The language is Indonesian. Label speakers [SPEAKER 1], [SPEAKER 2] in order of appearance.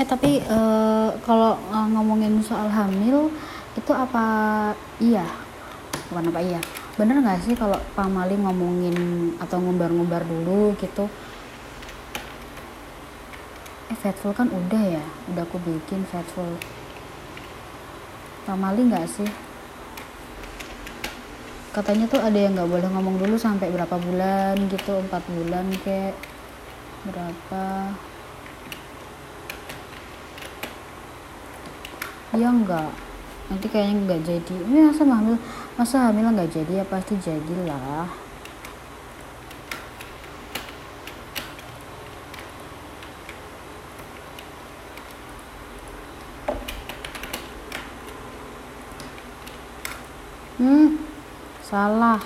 [SPEAKER 1] eh tapi eh, kalau eh, ngomongin soal hamil itu apa iya? Bukan apa iya. Bener nggak sih kalau pamali ngomongin atau ngumbar-ngumbar dulu gitu? Eh fatful kan udah ya? Udah aku bikin fatful pamali nggak sih? Katanya tuh ada yang nggak boleh ngomong dulu sampai berapa bulan gitu empat bulan kayak berapa ya enggak. Nanti kayaknya nggak jadi. Ini masa hamil masa hamil nggak jadi? Ya pasti jadilah. Hmm salah